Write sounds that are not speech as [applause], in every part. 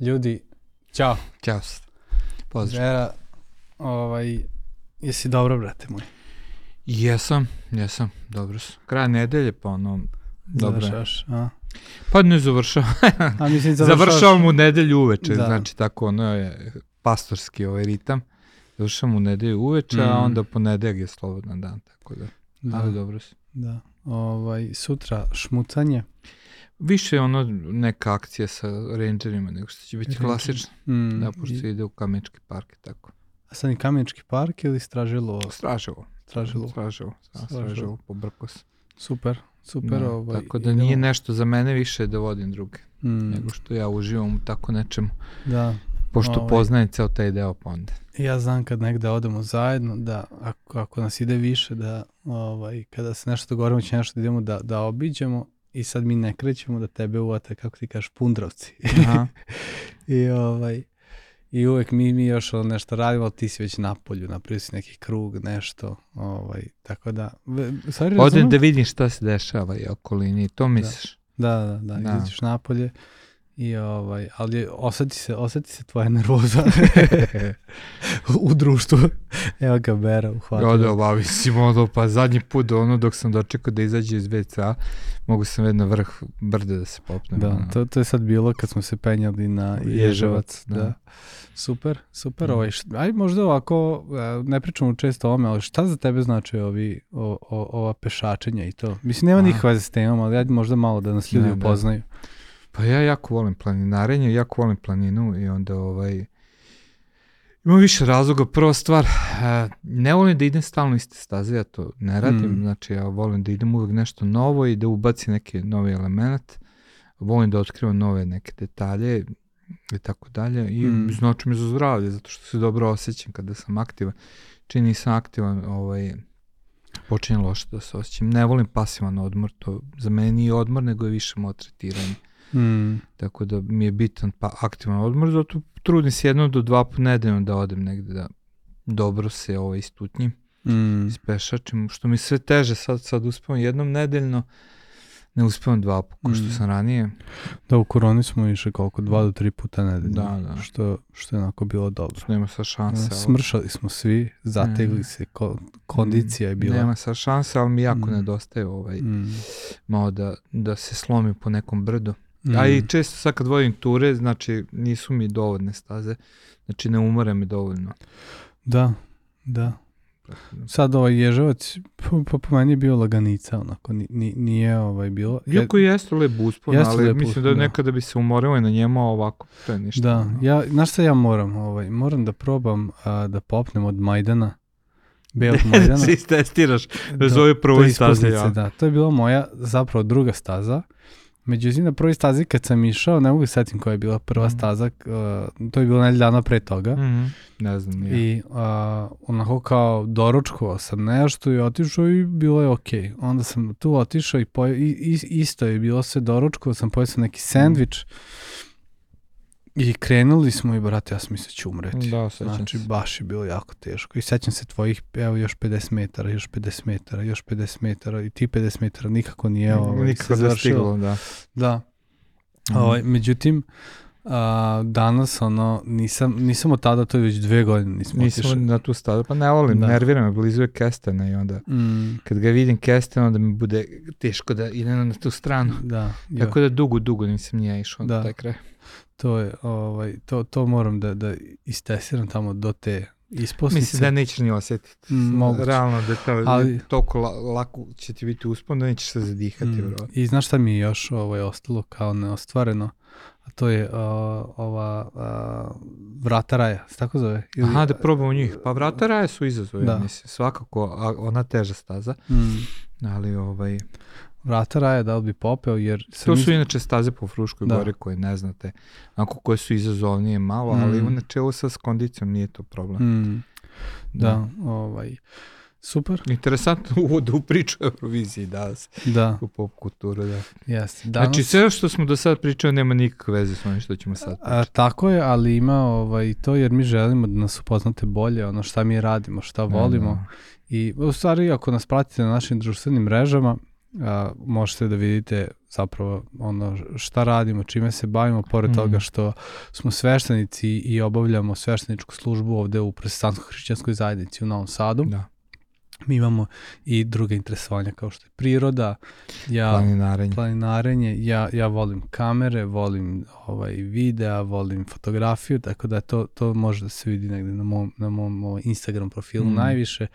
Ljudi, ćao. Ćao. Pozdrav. Vera, ovaj, jesi dobro, brate moj? Jesam, jesam, dobro sam. Kraj nedelje, pa ono, dobro. je. Završavaš, a? Pa ne završavam. A mislim, završavaš... Završavam u nedelju uveče, Da. znači tako ono je pastorski ovaj ritam. Završavam u nedelju uveče, a Mm. onda ponedeljak je slobodan dan, tako da, Da, ali dobro sam. da. Ovaj, sutra šmucanje. Više je ono neka akcija sa rangerima nego što će biti Rangeri. klasično. Mm, Da, pošto i- ide u Kamenički park i tako. A sad i Kamenički park ili Stražilo? Straževo. Stražilo. Straževo. da, Straževo. Straževo, pobrko se. Super, super. Da, ovaj, tako da idemo. nije nešto za mene više da vodim druge, Mm, nego što ja uživam u tako nečemu. da, Pošto Ovaj. poznajem ceo taj deo pa onda. ja znam kad negde odemo zajedno, da ako, ako nas ide više, da ovaj, kada se nešto dogovorimo, će nešto da idemo da, da obiđemo i sad mi ne krećemo da tebe uvate, kako ti kažeš, pundravci. Aha. [laughs] I ovaj i uvek mi, mi još nešto radimo, ali ti si već na polju, napravio si neki krug, nešto, ovaj, tako da, stvari Odem da vidim šta se dešava i okolini, to misliš? Da, da, da, Da. izađeš napolje i ovaj, ali oseti se, oseti se tvoja nervoza [laughs] u društvu. Evo ga Bera Ja uhvatio. da obavi si ono, pa zadnji put ono dok sam dočekao da izađe iz WC-a, mogu sam već na vrh brde da se popnem. Da, ono. to, to je sad bilo kad smo se penjali na Ježevac, Ježevac. Da. da. Super, super. Da. Ovaj, aj možda ovako, e, ne pričamo često o ome, ali šta za tebe znači ovi, o, o, ova pešačenja i to? Mislim, nema A. nikakve veze s temom, ali ajde možda malo da nas ljudi Ne, da. upoznaju. Pa ja jako volim planinarenje, jako volim planinu i onda ovaj... Ima više razloga. Prva stvar, e, ne volim da idem stalno iste staze, ja to ne radim, Mm. znači ja volim da idem uvek nešto novo i da ubacim neki novi element. Volim da otkrivam nove neke detalje i tako dalje i Mm. znači mi za zdravlje, zato što se dobro osjećam kada sam aktivan. Čini nisam aktivan, ovaj, počinje loše da se osjećam. Ne volim pasivan odmor, to za mene nije odmor, nego je više motritiranje. Mm. Tako da mi je bitan pa aktivan odmor, zato trudim se jedno do dva puta nedeljno da odem negde da dobro se ovaj istutnjim, Mm. ispešačim, što mi sve teže sad, sad uspevam jednom nedeljno, ne uspevam dva puta, ko što Mm. sam ranije. Da, u koroni smo išli koliko, dva do tri puta nedeljno. Da, da. Što, što je onako bilo dobro. Što nema sa šanse. Da, ali- smršali smo svi, zategli Mm. se, ko, kondicija je bila. Nema sa šanse, ali mi jako Mm. nedostaje ovaj, Mm. malo da, da se slomim po nekom brdu. Mm. A i često sad kad vodim ture, znači nisu mi dovoljne staze, znači ne umore mi dovoljno. Da, da. Sad ovaj ježevac, po, po, po meni je bio laganica, onako, ni, ni, nije ovaj bilo. Iako jeste lep uspon, Jeste ali lep mislim uspon, da da. nekada bi se umorilo i na njemu, a ovako to je ništa. Da, ono. ja, znaš šta ja moram? Ovaj, moram da probam a, da popnem od Majdana, Belog [laughs] Majdana. se istestiraš, do- da zove prvoj stazi. ispoznice, Ja. Da, to je bila moja zapravo druga staza. Međutim, na prvoj stazi kad sam išao, ne mogu se setim koja je bila prva Mhm. staza, uh, to je bilo nedelj dana pre toga. Mhm, Ne znam, ja. I a, onako kao doručkovao sam nešto i otišao i bilo je okej. Onda sam tu otišao i, pojeo, i, isto je bilo sve doručkovao sam, pojeo sam neki sendvič i krenuli smo i brate, ja sam mislio da ću umreti. Da, sećam Znači, se. baš je bilo jako teško. I sećam se tvojih, evo, još 50 metara, još 50 metara, još 50 metara i ti 50 metara nikako nije ovaj, Nikako da stiglo, da. Da. Mhm. Ovaj, međutim, a, danas ono, nisam, nisam od tada, to je već dve godine nismo otišli. Nisam na tu stazu, pa ne volim, Da. nervira me, blizu je Kestena i onda Mm, kad ga vidim Kestena, onda mi bude teško da idem na tu stranu. da, jo, Tako da dugo, dugo nisam ni ja išao Da. na taj kraj. To je, ovaj, to, to moram da, da istesiram tamo do te isposnice. Mislim da nećeš ni osjetiti. Mm, moguće. Realno da to, Ali- toliko la, lako će ti biti uspon da nećeš se zadihati. Mm. I znaš šta mi je još ovaj, ostalo kao neostvareno? A to je uh, ova uh, vrata raja, se tako zove? Ili- Aha, da probamo njih. Pa vrata raje su izazov, Da. mislim. Svakako, a ona teža staza, Mm, ali ovaj... vrata raja da li bi popeo, jer sam To su mislio- inače staze po Fruškoj Da. gori koje ne znate, onako koje su izazovnije malo, ali Mm. u načelu sa s kondicijom nije to problem. Mm, da, ovaj, super, Interesantno [laughs] uvod u priču o Euroviziji danas, da, u pop kulturu, da. jeste. Danas, Znači sve što smo do sad pričali nema nikakve veze s onim što ćemo sad A, pričati. tako je, ali ima ovaj, to jer mi želimo da nas upoznate bolje, ono šta mi radimo, šta volimo. Da, I u stvari ako nas pratite na našim društvenim mrežama, a, možete da vidite zapravo ono šta radimo, čime se bavimo, pored Mm. toga što smo sveštenici i obavljamo svešteničku službu ovde u protestantsko-hrišćanskoj zajednici u Novom Sadu. Da, Mi imamo i druga interesovanja kao što je priroda, ja, planinarenje. planinarenje, ja, ja volim kamere, volim ovaj, videa, volim fotografiju, tako da to, to može da se vidi negde na mom, na mom ovaj, Instagram profilu Mm. najviše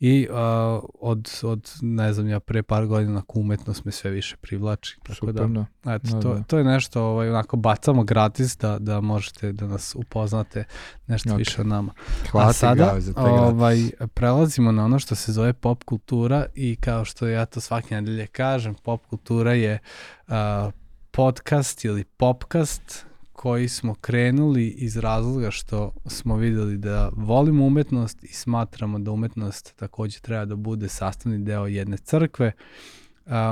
i a, od, od, ne znam, ja pre par godina ku umetnost me sve više privlači, tako Super, da, da. eto, Da, to, da. to je nešto, ovaj, onako, bacamo gratis da, da možete da nas upoznate nešto Ok. više o nama. Hvala A sada za ovaj, prelazimo na ono što se zove pop kultura i kao što ja to svake nedelje kažem, pop kultura je a, podcast ili popcast koji smo krenuli iz razloga što smo videli da volimo umetnost i smatramo da umetnost takođe treba da bude sastavni deo jedne crkve. A,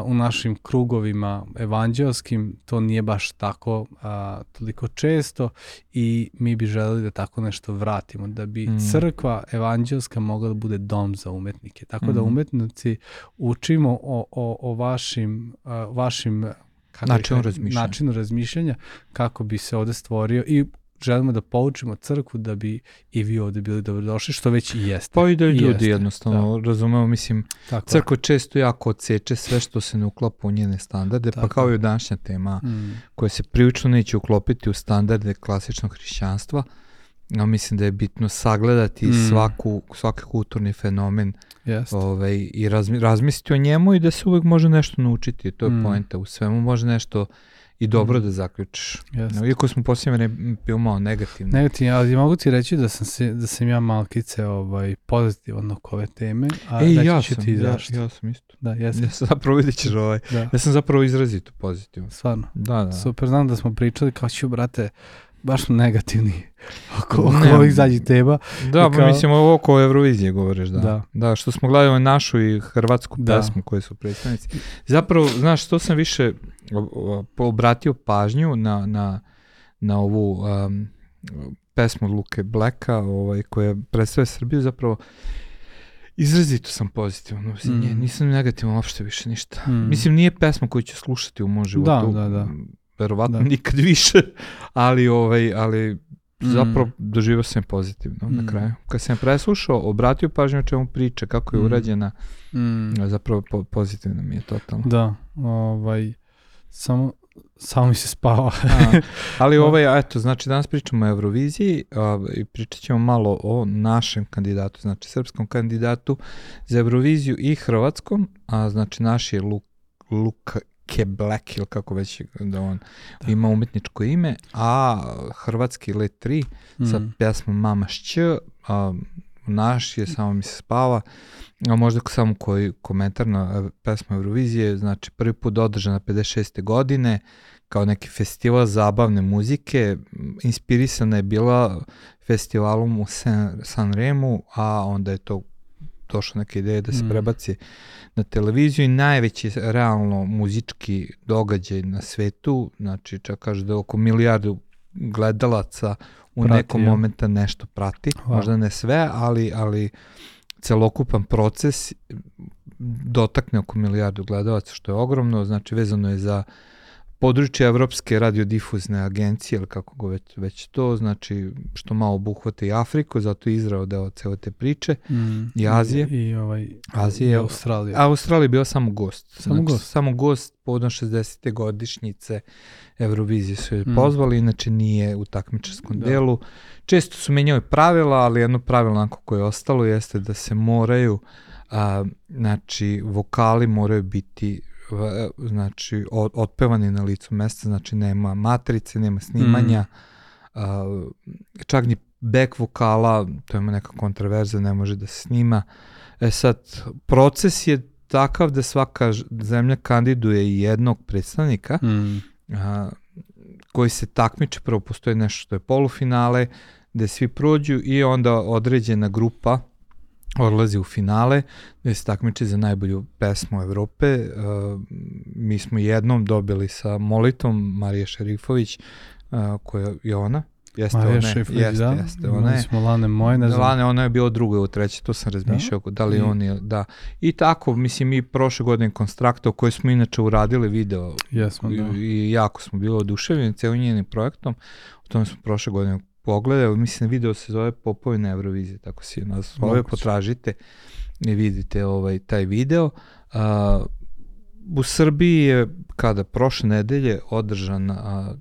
u našim krugovima evanđelskim to nije baš tako a, toliko često i mi bi želeli da tako nešto vratimo, da bi Mm. crkva evanđelska mogla da bude dom za umetnike. Tako da Mhm. umetnici učimo o, o, o vašim, a, vašim kako Načinu razmišljanja. načinu razmišljanja kako bi se ovde stvorio i želimo da poučimo crkvu da bi i vi ovde bili dobrodošli, što već i jeste. Pa i da I ljudi jeste, jednostavno razumemo, mislim, Tako je. crkva često jako odseče sve što se ne uklapa u njene standarde, Tako pa kao je. i današnja tema Mm, koja se prilično neće uklopiti u standarde klasičnog hrišćanstva, no mislim da je bitno sagledati Mm. svaku, svaki kulturni fenomen jeste. ovaj, i razmi, razmisliti o njemu i da se uvek može nešto naučiti. To je Mm. poenta. U svemu može nešto i dobro Mm. da zaključiš. Jeste. Iako smo posljednje vreme bio malo negativni. Negativno, ali mogu ti reći da sam, se, da sam ja malkice ovaj, pozitivan oko ove teme, a Ej, reći ja ću sam, ti ja, zašto. ja sam isto. Da, jesam. Ja sam zapravo vidjet ćeš ovaj. Da, Ja sam zapravo izrazito pozitivan. stvarno. Da, da. Super, znam da smo pričali kao ću, brate, baš smo negativni oko, oko Ne, ovih zadnjih tema. Da, kao- mislim ovo oko Eurovizije govoriš, da. Da. da. što smo gledali našu i hrvatsku Da. pesmu koje su predstavnici. Zapravo, znaš, to sam više obratio pažnju na, na, na ovu um, pesmu Luke Blacka ovaj, koja predstavlja Srbiju, zapravo izrazito sam pozitivan. Mm. nisam negativan uopšte više ništa. Mm. Mislim, nije pesma koju ću slušati u mom životu. da, da. Verovatno Da. nikad više, ali, ovaj, ali Mm. zapravo doživio sam je pozitivno na Mm. kraju. Kad sam preslušao, obratio pažnju o čemu priča, kako je Mm. urađena, Mm, zapravo po, pozitivno mi je totalno. da, ovaj, samo, samo mi se spava. A, ali [laughs] Da. ovaj, eto, znači danas pričamo o Euroviziji a, i pričat ćemo malo o našem kandidatu, znači srpskom kandidatu za Euroviziju i hrvatskom, a znači naš je Luk, Luka Black ili kako već da on Da. ima umetničko ime, a hrvatski Let 3 sa Mm, pesmom Mama šć, a naš je samo mi se spava, a možda samo koji komentar na pesmu Eurovizije, znači prvi put održana 56. godine, kao neki festival zabavne muzike, inspirisana je bila festivalom u San, San Remu, a onda je to došla neka ideja da se Mm. prebaci na televiziju i najveći realno muzički događaj na svetu, znači čak kaže da oko milijardu gledalaca u Prati, nekom ja. momenta nešto prati, Wow. možda ne sve, ali, ali celokupan proces dotakne oko milijardu gledalaca, što je ogromno, znači vezano je za područje Evropske radiodifuzne agencije, ili kako go već, već to, znači što malo obuhvata i Afriku, zato je Izrael deo cele te priče. mm, I Azije. I, i ovaj, Azije. i Australija. A Australija je bila samo gost. Samo znači, gost. Samo gost povodom 60. godišnjice Eurovizije su je Mm. pozvali, inače nije u takmičarskom Da. delu. Često su menjali pravila, ali jedno pravilo onako koje je ostalo jeste da se moraju, a, znači vokali moraju biti znači otpevani na licu mesta, znači nema matrice, nema snimanja, a, čak ni back vokala, to ima neka kontraverza, ne može da se snima. E sad, proces je takav da svaka zemlja kandiduje jednog predstavnika Mm, a, koji se takmiče, prvo postoji nešto što je polufinale, gde svi prođu i onda određena grupa odlazi u finale, gde se takmiče za najbolju pesmu Evrope. A, mi smo jednom dobili sa Molitom, Marija Šerifović, a, koja je ona. Jeste, Marija ona je, Šeflić, jeste, da. jeste, ona je. smo Lane moje, ne znam. Lane, ona je bilo drugo ili treće, to sam razmišljao, da, li I- on je, da. I tako, mislim, mi prošle godine Konstrakto, koji smo inače uradili video Jesmo, da. i, i jako smo bili oduševljeni celim njenim projektom, o tome smo prošle godine pogledali, mislim, video se zove Popovi na Euroviziji, tako si je nazvao, Moguće. potražite i vidite ovaj, taj video. A, u Srbiji je, kada, prošle nedelje održan a,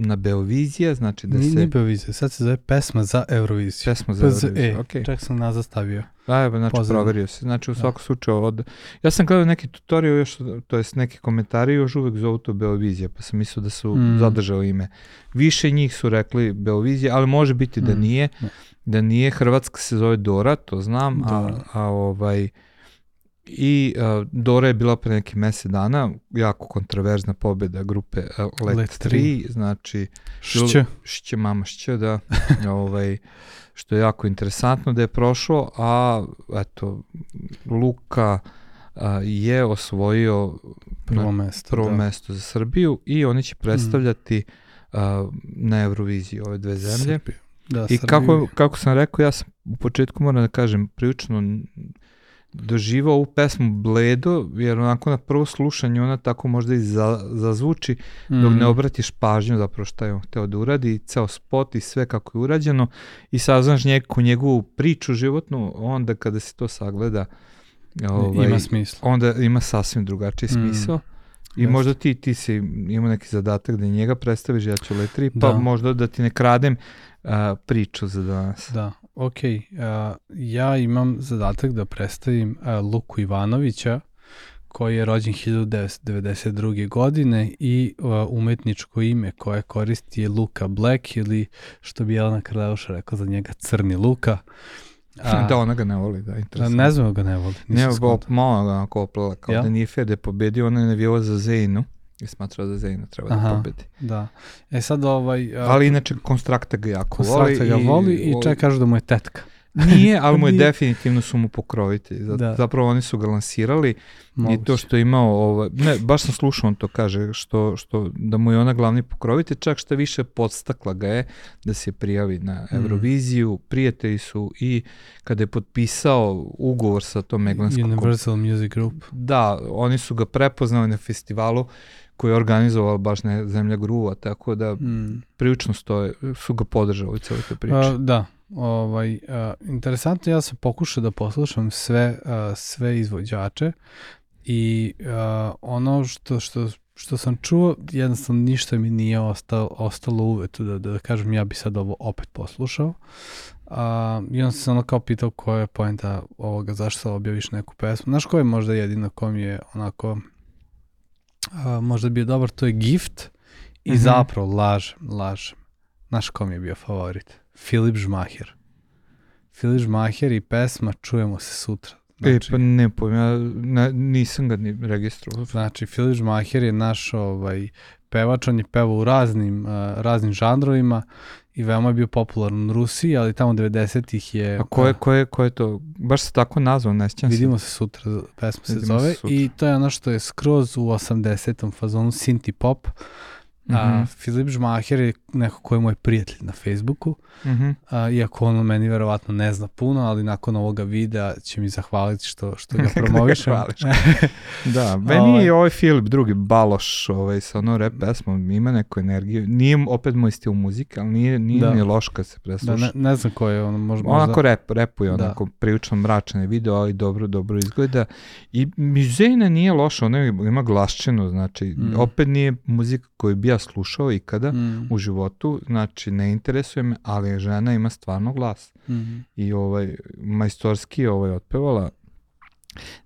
na Beovizija, znači da se... ni Beovizija, sad se zove pesma za Euroviziju. Pesma za PZE, Euroviziju, okej. čak sam nazad stavio. Da, evo, znači Pozadnje. proverio se. Znači u Da. svakom slučaju od... Ja sam gledao neki tutorial još, to jest neki komentari još uvek zovu to Beovizija, pa sam mislio da su Mm. zadržali ime. Više njih su rekli Beovizija, ali može biti da Mm. nije. Ne. Da nije, Hrvatska se zove Dora, to znam, a, Dora. a ovaj... I a, Dora je bila pre neki mesec dana, jako kontroverzna pobjeda grupe a, Let, Let 3, znači Šće. šće mama šće, da, [laughs] ovaj, što je jako interesantno da je prošlo, a eto, Luka a, je osvojio Prvo mesto. prvo da. mesto za Srbiju i oni će predstavljati a, na Euroviziji ove dve zemlje. Srbiju. Da, I Srbiju. kako, kako sam rekao, ja sam u početku moram da kažem prilično doživao ovu pesmu bledo, jer onako na prvo slušanje ona tako možda i za, zazvuči, dok ne Mm. obratiš pažnju zapravo šta je on hteo da uradi, ceo spot i sve kako je urađeno i saznaš neku njegovu priču životnu, onda kada se to sagleda ovaj, Ima smisla. onda ima sasvim drugačiji Mm, smisao. I jeste. možda ti, ti si imao neki zadatak da njega predstaviš, ja ću letri, pa Da. možda da ti ne kradem a, priču za danas. Da, ok. ja imam zadatak da predstavim a, Luku Ivanovića, koji je rođen 1992. godine i a, umetničko ime koje koristi je Luka Black ili što bi Jelena Krleuša rekla za njega Crni Luka. A, [laughs] da, ona ga ne voli, da, interesantno. ne znam ga ne voli. Ne, bo, malo ga onako oplela, kao Jel? da nije fair da je pobedio, ona je navijela za Zeynu i smatrao da Zeyna treba da Aha. pobedi. Da. E sad ovaj... a, Ali inače Konstrakta ga jako voli. Konstrakta ga voli i o- čak kažu da mu je tetka. Nije, [laughs] ali mu je Nije. definitivno su mu pokrovitelji. Da. Zapravo oni su ga lansirali I to Moguće. što je imao, ovaj, ne, baš sam slušao on to kaže, što, što, da mu je ona glavni pokrovitelj, čak što više podstakla ga je da se prijavi na Mm. Euroviziju, prijatelji su i kada je potpisao ugovor sa tom Meglanskom Universal Music Group. Da, oni su ga prepoznali na festivalu koji je organizoval baš ne Zemlja Gruva, tako da Mm. prilično stoje, su ga podržali u toj priči. A, da, ovaj, a, interesantno, ja sam pokušao da poslušam sve, a, sve izvođače i a, ono što, što, što sam čuo, jednostavno ništa mi nije ostalo, ostalo uvetu da, da kažem ja bi sad ovo opet poslušao. A, I onda sam se ono kao pitao koja je poenta ovoga, zašto objaviš neku pesmu. Znaš ko je možda jedino ko mi je onako a, možda bio dobar, to je Gift i Mhm. zapravo lažem, lažem. Znaš ko mi je bio favorit? Filip Žmaher. Filip Žmaher i pesma Čujemo se sutra. e, Znači, pa ne pojem, ja nisam ga ni registrovao. znači Filip Žmaher je naš ovaj, pevač, on je pevao u raznim, a, raznim žanrovima i veoma je bio popularan u Rusiji, ali tamo 90-ih je... A ko je, a, ko je, ko je to? Baš se tako nazvao, ne sjećam se. Vidimo se sutra, pesma se Vidimo se zove sutra. i to je ono što je skroz u 80-om fazonu Sinti Pop. A, Mhm. Filip Žmaher je neko koji je moj prijatelj na Facebooku, Mhm. a, iako on meni verovatno ne zna puno, ali nakon ovoga videa će mi zahvaliti što, što ga Kako [laughs] da promovišem. [laughs] Da, meni Ovaj. je ovaj Filip drugi Baloš ovaj, sa ono rap pesmom, ima neku energiju. Nije opet moj stil muzike, ali nije, nije Da. ni loš kad se da, presluša. ne, ne znam ko je on, možda... Onako rep, repuje, Da. onako prilično mračan je video, ali dobro, dobro izgleda. I Mizejna nije loša, ona ima glasčinu, znači, Mm. opet nije muzika koju bi ja slušao ikada Mm, u životu, znači ne interesuje me, ali žena ima stvarno glas. mm, i ovaj majstorski je ovaj otpevala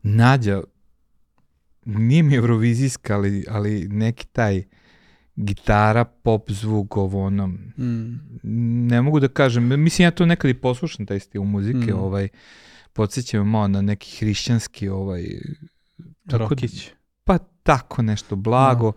Nađa nije mi eurovizijska ali, ali neki taj gitara, pop zvuk ovo ono mm, ne mogu da kažem, mislim ja to nekad i poslušam taj stil muzike, Mm. ovaj podsjeća me malo na neki hrišćanski ovaj tako- Rokić. pa tako nešto blago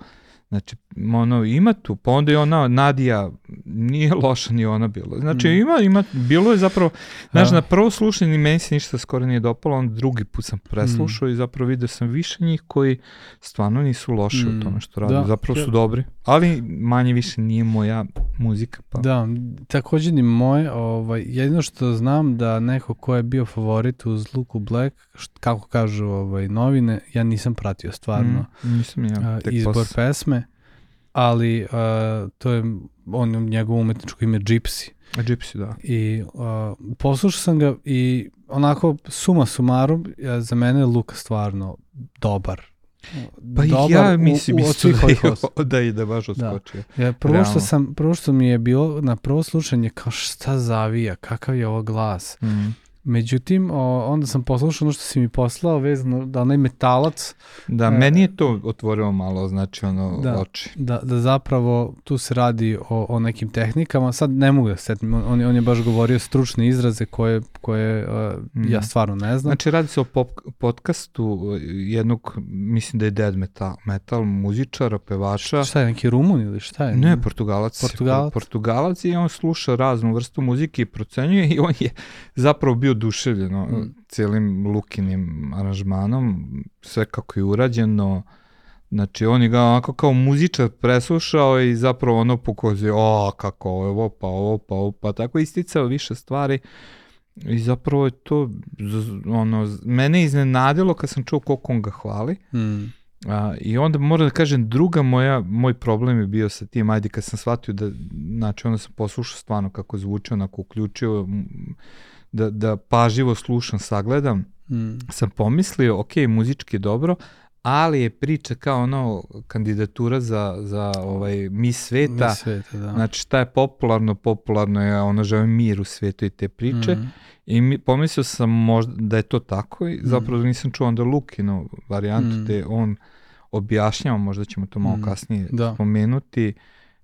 Znači, ono, ima tu, pa onda je ona, Nadija, nije loša ni ona bila. Znači, Mm. ima, ima, bilo je zapravo, znaš, Da. na prvo slušanje meni se ništa skoro nije dopalo, onda drugi put sam preslušao i zapravo vidio sam više njih koji stvarno nisu loši Mm. u tome što rade. Da. Zapravo su dobri, ali manje više nije moja muzika. Pa. Da, takođe ni moje, ovaj, jedino što znam da neko ko je bio favorit uz Luku Black, št, kako kažu ovaj, novine, ja nisam pratio stvarno Mm, nisam ja. izbor posle. pesme, ali a, to je on njegovo umetničko ime Gypsy. A Gypsy, da. I a, poslušao sam ga i onako suma sumarum, ja, za mene je Luka stvarno dobar. Pa dobar ja mislim u- isto da je, [laughs] da je da baš odskočio. Ja, prvo što Realno. sam, prvo što mi je bilo na prvo slušanje kao šta zavija, kakav je ovo glas. Mm. Međutim, o, onda sam poslušao ono što si mi poslao vezano da onaj metalac, Da, E, meni je to otvorilo malo, znači ono, Da. oči. da, da zapravo tu se radi o, o nekim tehnikama. Sad ne mogu da se setim, on, on, je- baš govorio stručne izraze koje, koje uh, ja Mhm. stvarno ne znam. Znači radi se o pop, podcastu jednog, mislim da je dead metal, metal muzičara, pevača. Šta je, neki Rumun ili šta je? Ne, Portugalac. Portugalac. Portugalac i on sluša raznu vrstu muzike i procenjuje i on je zapravo bio oduševljen Mm. cijelim Lukinim aranžmanom, sve kako je urađeno. Znači on je ga onako kao muzičar preslušao i zapravo ono pokazuje, o kako ovo, pa ovo, pa ovo, pa tako isticao više stvari. I zapravo je to, ono, mene iznenadilo kad sam čuo koliko on ga hvali. Mm. A, I onda moram da kažem, druga moja, moj problem je bio sa tim, ajde kad sam shvatio da, znači onda sam poslušao stvarno kako zvuči, onako uključio, da, da paživo slušam, sagledam, Mm. sam pomislio, ok, muzički je dobro, ali je priča kao ono kandidatura za, za ovaj Miss sveta, Mi sveta, da. znači šta je popularno, popularno je ono želim mir u svetu i te priče, Mm. i mi, pomislio sam možda da je to tako i zapravo nisam čuo onda Lukinu varijantu Mm. gde on objašnjava, možda ćemo to malo Mm. kasnije Da. spomenuti,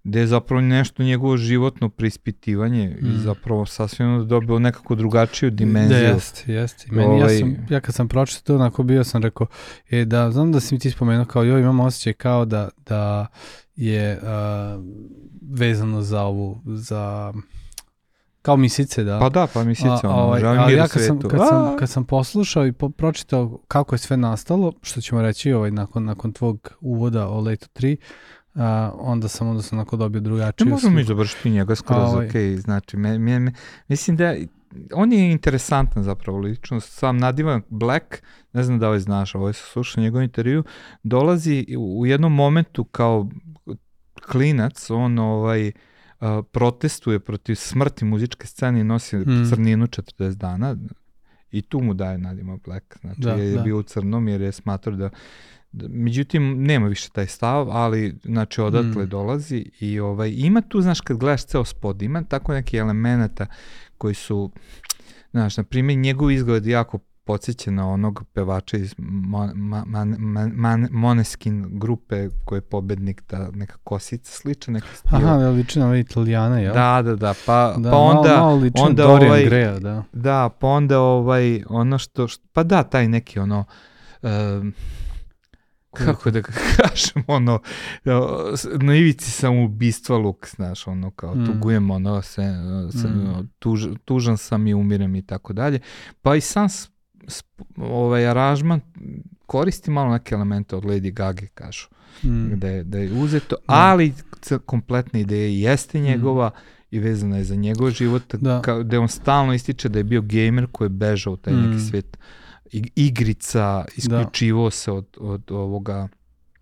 gde je zapravo nešto njegovo životno preispitivanje i Mm. zapravo sasvim dobio nekako drugačiju dimenziju. Da, jeste, jeste. I Meni, Ovaj- ja, sam, ja kad sam pročitao to, onako bio sam rekao, e, da, znam da si mi ti spomenuo kao, joj, imam osjećaj kao da, da je uh, vezano za ovu, za, kao misice, da. Pa da, pa mi A, sica, ono, ovaj, ali mir ja kad sam, svetu. kad, sam, kad sam poslušao i po, pročitao kako je sve nastalo, što ćemo reći ovaj, nakon, nakon tvog uvoda o Leto 3, a, onda sam onda sam onako dobio Ne drugačiju možemo mi sliku. završiti njega skroz, Ovaj. ok, znači, me, me, me, mislim da on je interesantan zapravo ličnost, sam Nadivan Black, ne znam da li znaš, ovo je slušao njegov intervju, dolazi u, jednom momentu kao klinac, on ovaj, a, protestuje protiv smrti muzičke scene i nosi Mm. crninu 40 dana i tu mu daje Nadima Black, znači Da, je, da. bio u crnom jer je smatrao Da, Međutim, nema više taj stav, ali znači odatle Mm. dolazi i ovaj, ima tu, znaš, kad gledaš ceo spod, ima tako neki elemenata koji su, znaš, na primjer, njegov izgled jako podsjeća na onog pevača iz Mon, ma, man, man, man, Moneskin grupe koji je pobednik, ta neka kosica, sličan neki stil. Aha, da liči na ove italijane, jel? Da, da, da, pa, Da, pa malo- onda, malo liči na onda Dorian ovaj- Greya, da. da, pa onda ovaj, ono što, što pa da, taj neki ono, um, kako da [laughs] kažem, ono, na ivici sam ubistva luk, znaš, ono, kao Mm. tugujem, ono, se, se Mm. tuž, tužan sam i umirem i tako dalje. Pa i sam s, s- ovaj aranžman koristi malo neke elemente od Lady Gaga, kažu, Mm. da, je, da je uzeto, ali c- kompletna ideja jeste njegova i vezana je za njegov život, Da. kao, da on stalno ističe da je bio gamer koji je bežao u taj neki Mm. svet i- igrica, isključivo se od, od ovoga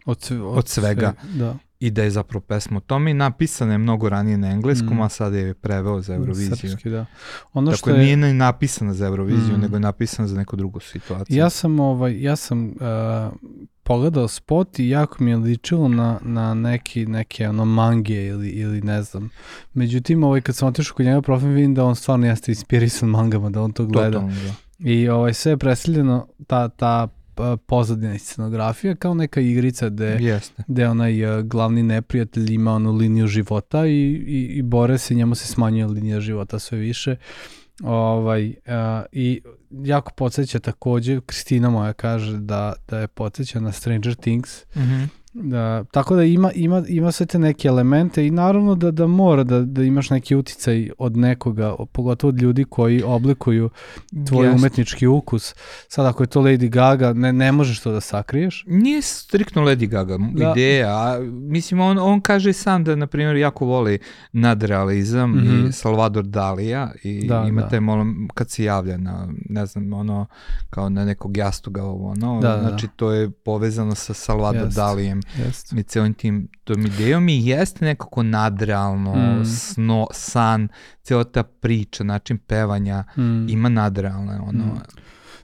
Od, sve, od svega. sve- da. i da je zapravo pesma o tome i napisana je mnogo ranije na engleskom, Mm. a sada je preveo za Euroviziju. Srpski, da. Ono Tako što je... je, nije ni napisana za Euroviziju, Mm. nego je napisana za neku drugu situaciju. ja sam, ovaj, ja sam uh, pogledao spot i jako mi je ličilo na, na neki, neke ono mange ili, ili ne znam. Međutim, ovaj, kad sam otišao kod njega profil, vidim da on stvarno jeste inspirisan mangama, da on to gleda. Totalno, da. I ovaj, sve je ta, ta uh, pozadina i scenografija kao neka igrica gde, Jeste. gde onaj uh, glavni neprijatelj ima onu liniju života i, i, i bore se, njemu se smanjuje linija života sve više. Ovaj, uh, I jako podsjeća takođe, Kristina moja kaže da, da je podsjeća na Stranger Things, Mhm. Da, tako da ima, ima, ima sve te neke elemente i naravno da, da mora da, da imaš neki uticaj od nekoga, pogotovo od ljudi koji oblikuju tvoj Jeste. umetnički ukus. Sad ako je to Lady Gaga, ne, ne možeš to da sakriješ. Nije striktno Lady Gaga Da. ideja, a mislim on, on kaže sam da na primjer jako voli nadrealizam Mhm. i Salvador Dalija i Da, ima da. taj malo kad se javlja na ne znam ono kao na nekog jastuga ovo ono, Da, da, da. znači to je povezano sa Salvador Jeste. Dalijem Jeste. i celim tim tom idejom i jeste nekako nadrealno, Mm. sno, san, cijela ta priča, način pevanja Mm. ima nadrealne ono, Mm.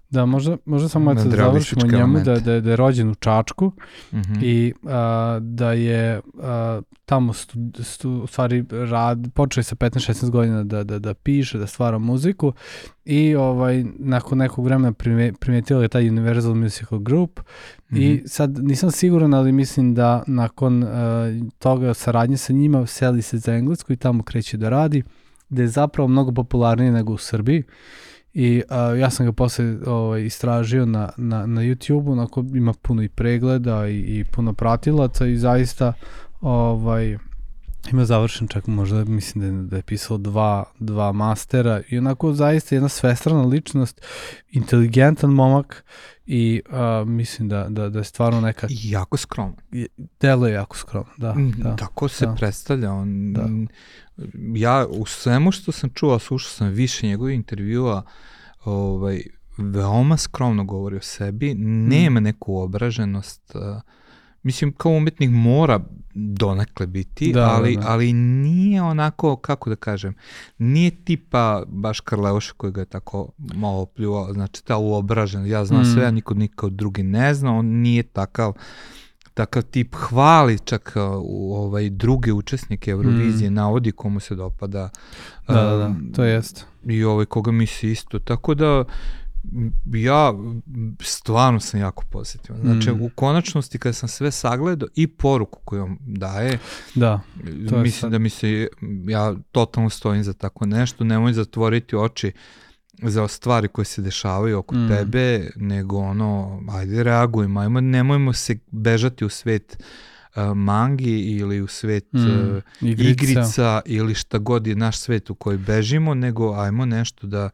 Da, možda, možda samo da završimo njemu da, elemente. da, da je rođen u Čačku mhm. i a, da je a, tamo stu, stu, u stvari rad, počeo je sa 15-16 godina da, da, da piše, da stvara muziku i ovaj, nakon nekog vremena prime, primetio je taj Universal Musical Group i Mhm. sad nisam siguran, ali mislim da nakon uh, toga saradnje sa njima seli se za Englesku i tamo kreće da radi, gde je zapravo mnogo popularniji nego u Srbiji. I uh, ja sam ga posle ovaj, istražio na, na, na YouTube-u, onako ima puno i pregleda i, i puno pratilaca i zaista ovaj, ima završen čak možda mislim da je, da je pisao dva, dva mastera i onako zaista jedna svestrana ličnost, inteligentan momak i uh, mislim da, da, da je stvarno neka I jako skroman. delo je jako skromno, da, Mm, da. Tako se da. predstavlja. On, Da. Ja u svemu što sam čuo, a slušao sam više njegovih intervjua, ovaj, veoma skromno govori o sebi, nema neku obraženost, uh, mislim kao umetnik mora donekle biti, Da, da, ali, da. ali nije onako, kako da kažem, nije tipa baš Karleuša koji ga je tako malo pljuvao, znači ta uobražen, ja znam Mm. sve, a niko niko drugi ne zna, on nije takav takav tip hvali čak ovaj druge učesnike Eurovizije, navodi komu se dopada. Mm. Da, da, da, to jest. I ovaj koga misli isto. Tako da ja stvarno sam jako pozitivan. Znači, Mm. u konačnosti kada sam sve sagledao i poruku koju on daje, Da, To mislim sad. da mi se, ja totalno stojim za tako nešto, nemoj zatvoriti oči za stvari koje se dešavaju oko Mm. tebe, nego ono, ajde reagujmo, ajmo, nemojmo se bežati u svet uh, mangi ili u svet Mm, uh, igrica. igrica ili šta god je naš svet u koji bežimo, nego ajmo nešto da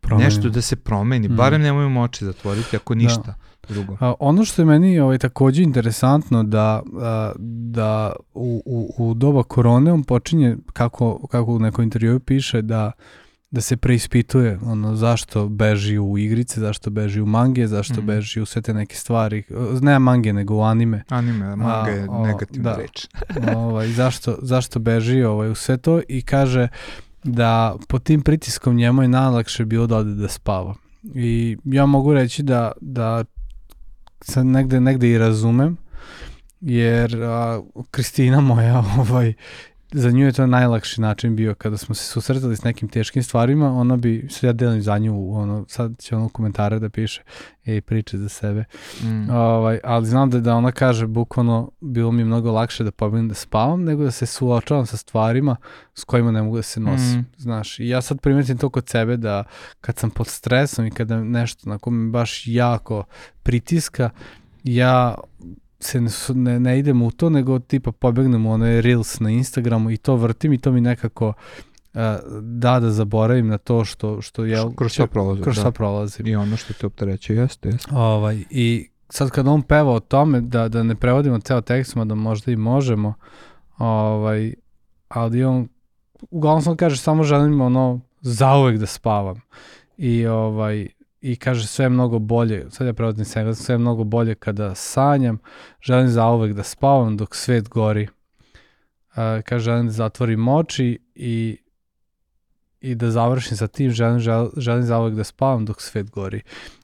Promenimo. nešto da se promeni, Mm. barem nemojmo oči zatvoriti ako ništa drugo. A, ono što je meni ovaj, takođe interesantno da, a, da u, u, u doba korone on počinje, kako, kako u nekom intervju piše, da da se preispituje ono zašto beži u igrice, zašto beži u mange, zašto Mhm. beži u sve te neke stvari, ne mange nego u anime. Anime, manga je negativna da. reč. ovaj, zašto, zašto beži ovaj, u sve to i kaže da pod tim pritiskom njemu je najlakše bilo da ode da spava. I ja mogu reći da, da sad negde, negde i razumem, jer a, Kristina moja, [laughs] ovaj, za nju je to najlakši način bio kada smo se susretali s nekim teškim stvarima, ona bi, sad ja delim za nju, ono, sad će ono komentare da piše, ej, priče za sebe, Mm. Ovaj, ali znam da, da ona kaže bukvalno bilo mi je mnogo lakše da pobegnem da spavam nego da se suočavam sa stvarima s kojima ne mogu da se nosim, Mm. znaš. I ja sad primetim to kod sebe da kad sam pod stresom i kada nešto na kome me baš jako pritiska, ja se ne, ne, ne idem u to, nego tipa pobegnem u onaj Reels na Instagramu i to vrtim i to mi nekako uh, da da zaboravim na to što, što je... Kroz šta prolazi, Kroz da. šta prolazim. I ono što te optereće, jeste, jeste. Ovaj, I sad kad on peva o tome, da, da ne prevodimo ceo tekst, da možda i možemo, ovaj, ali on, uglavnom sam kaže, samo želim ono, zauvek da spavam. I ovaj, i kaže sve je mnogo bolje, sad ja prevodim s engleskog, sve je mnogo bolje kada sanjam, želim zauvek da spavam dok svet gori. Uh, kaže, želim da zatvorim oči i i da završim sa tim, želim, žel, želim zauvek da spavam dok svet gori.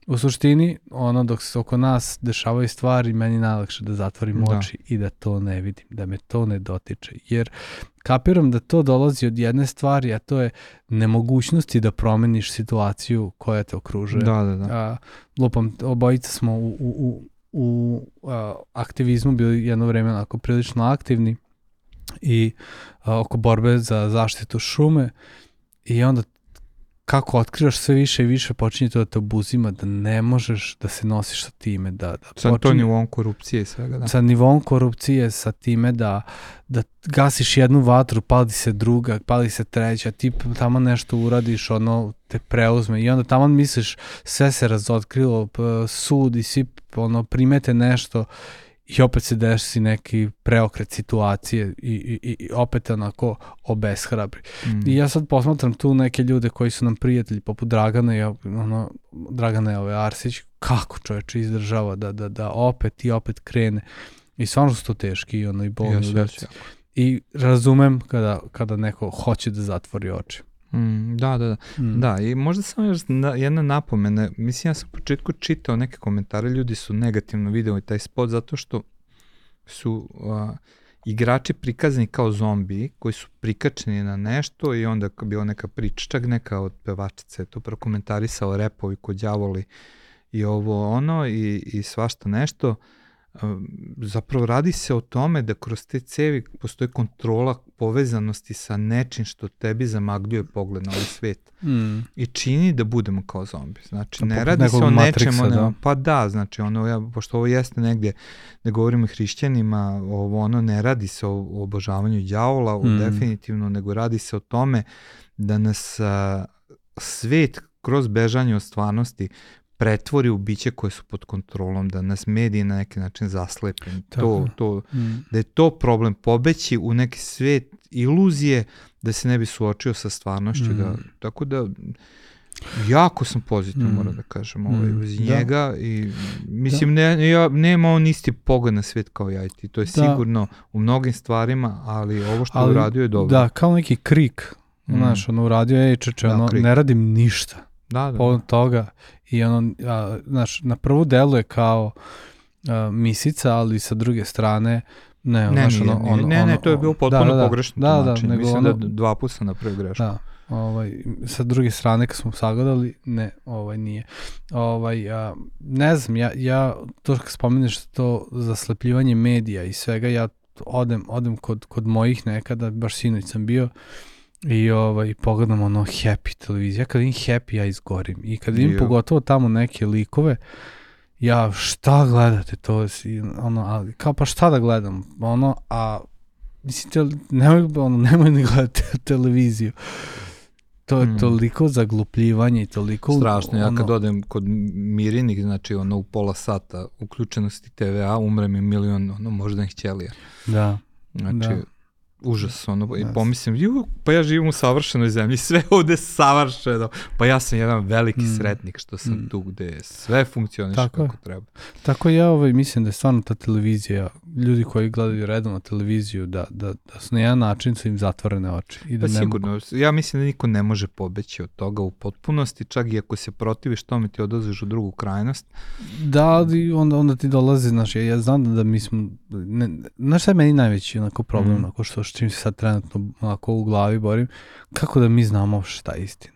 U suštini, ono dok se oko nas dešavaju stvari, meni je najlakše da zatvorim Da. oči i da to ne vidim, da me to ne dotiče. Jer kapiram da to dolazi od jedne stvari, a to je nemogućnosti da promeniš situaciju koja te okružuje. Da, da, da. A, lupam, obojica smo u, u, u, u a, aktivizmu bili jedno vreme onako prilično aktivni i a, oko borbe za zaštitu šume i onda kako otkrivaš sve više i više počinje to da te obuzima, da ne možeš da se nosiš sa time, da, da sa počinje, to nivom korupcije i svega, da. Sa nivom korupcije, sa time da, da gasiš jednu vatru, pali se druga, pali se treća, ti tamo nešto uradiš, ono te preuzme i onda tamo misliš sve se razotkrilo, sud i svi ono primete nešto i opet se desi neki preokret situacije i, i, i opet onako obeshrabri. Mm. I ja sad posmatram tu neke ljude koji su nam prijatelji poput Dragana i ono, Dragana ove Arsić, kako čovječe izdržava da, da, da opet i opet krene. I stvarno su to teški i ono i bolni yes, I razumem kada, kada neko hoće da zatvori oči. Mm, da, da, da. Mm. Da, i možda samo još na, jedna napomena. Mislim, ja sam u početku čitao neke komentare, ljudi su negativno videli taj spot zato što su uh, igrači prikazani kao zombi koji su prikačeni na nešto i onda bila neka priča, čak neka od pevačice to prokomentarisao repovi kod đavoli i ovo ono i, i svašta nešto. Uh, zapravo radi se o tome da kroz te cevi postoji kontrola povezanosti sa nečim što tebi zamagljuje pogled na ovaj svet. Mm. I čini da budemo kao zombi. Znači, ne radi se o nečemu, da. pa da, znači, ono, ja, pošto ovo jeste negde, da govorimo hrišćanima, ovo, ono, ne radi se o, o obožavanju đavola, mm. definitivno, nego radi se o tome da nas a, svet kroz bežanje od stvarnosti pretvori u biće koje su pod kontrolom, da nas mediji na neki način zaslepe. To, to, mm. Da je to problem, pobeći u neki svet iluzije da se ne bi suočio sa stvarnošću. Da, mm. Da, tako da, jako sam pozitivno, mm. moram da kažem, ovaj, mm. uz da. njega da. i mislim, da. ne, ja, nema on isti pogled na svet kao ja i ti, to je da. sigurno u mnogim stvarima, ali ovo što ali, uradio je dobro. Da, kao neki krik, mm. znaš, ono uradio je, čeče, da, ono, krik. ne radim ništa. Da, da. Povodom toga I ono, a, znaš, na prvu deluje kao a, misica, ali sa druge strane, ne, ne, znaš, nije, ono, ono, ne, ne, to je bilo potpuno da, da, da, pogrešno da, da, nego Mislim da ono, da dva puta sam napravio grešku. Da, ovaj, sa druge strane kad smo sagledali, ne, ovaj nije. Ovaj, a, ne znam, ja, ja to kad spomeneš to zaslepljivanje medija i svega, ja odem, odem kod, kod mojih nekada, baš sinoć sam bio, I ovaj, pogledam ono happy televizija. Kad vidim happy, ja izgorim. I kad vidim pogotovo tamo neke likove, ja šta gledate to? Ono, ali, kao pa šta da gledam? Ono, a mislim, te, nemoj, ono, nemoj ne gledati [laughs] televiziju. To je mm. toliko zaglupljivanje i toliko... Strašno, ja kad odem kod Mirinik, znači ono u pola sata uključenosti TVA, umre mi milion ono, moždanih ćelija. Da. Znači, da Užas, ono, i pomislim, ju, pa ja živim u savršenoj zemlji, [laughs] sve ovde je savršeno, pa ja sam jedan veliki mm. sretnik što sam mm. tu gde sve funkcioniše Tako kako je. treba. Tako ja ovaj, mislim da je stvarno ta televizija, ljudi koji gledaju redovno televiziju, da, da, da su na jedan način su im zatvorene oči. I da pa sigurno, mogu... ja mislim da niko ne može pobeći od toga u potpunosti, čak i ako se protiviš tome ti odlaziš u drugu krajnost. Da, ali onda, onda ti dolazi, znaš, ja, ja znam da, mi smo, ne, znaš šta je meni najveći onako problem, mm. onako što s čim se sad trenutno onako u glavi borim, kako da mi znamo šta je istina?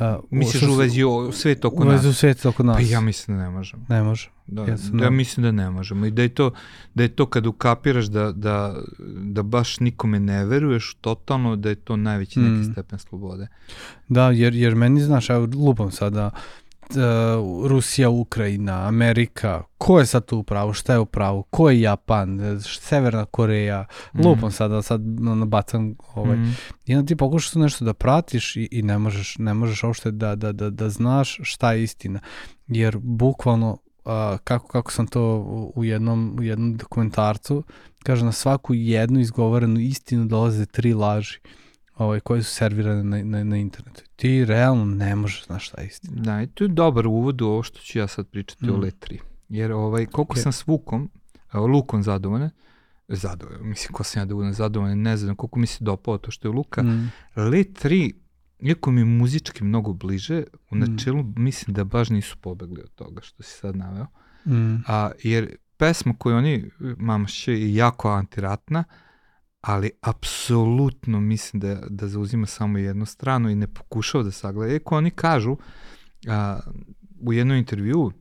Uh, Misliš u vezi o svet oko nas? U vezi u svet oko nas. Pa ja mislim da ne možemo. Ne možemo. Da, ja, da, ja mislim da ne možemo. I da je to, da je to kad ukapiraš da, da, da baš nikome ne veruješ totalno, da je to najveći neki mm. stepen slobode. Da, jer, jer meni, znaš, evo lupam sada, uh, Rusija, Ukrajina, Amerika, ko je sad tu u pravu, šta je u pravu, ko je Japan, Severna Koreja, mm. lupam sada, sad nabacam ovaj. Mm. I onda ti pokušaš nešto da pratiš i, i ne možeš, ne možeš uopšte da, da, da, da znaš šta je istina. Jer bukvalno uh, kako, kako sam to u jednom, u jednom dokumentarcu, kaže na svaku jednu izgovorenu istinu dolaze tri laži. Mm ovaj, koje su servirane na, na, na internetu. Ti realno ne možeš znaš šta je istina. Da, i to je dobar uvod u ovo što ću ja sad pričati mm. o Letri. Jer ovaj, koliko okay. sam s Vukom, Lukom zadovoljan, zadovoljan, mislim, ko sam ja da budem zadovoljan, ne znam koliko mi se dopao to što je Luka. Mm. Le 3, iako mi je muzički mnogo bliže, u mm. načelu mm. mislim da baš nisu pobegli od toga što si sad naveo. Mm. A, jer pesma koju oni, mamaš je jako antiratna, ali apsolutno mislim da, da zauzima samo jednu stranu i ne pokušava da sagleda. Eko oni kažu a, u jednom intervju,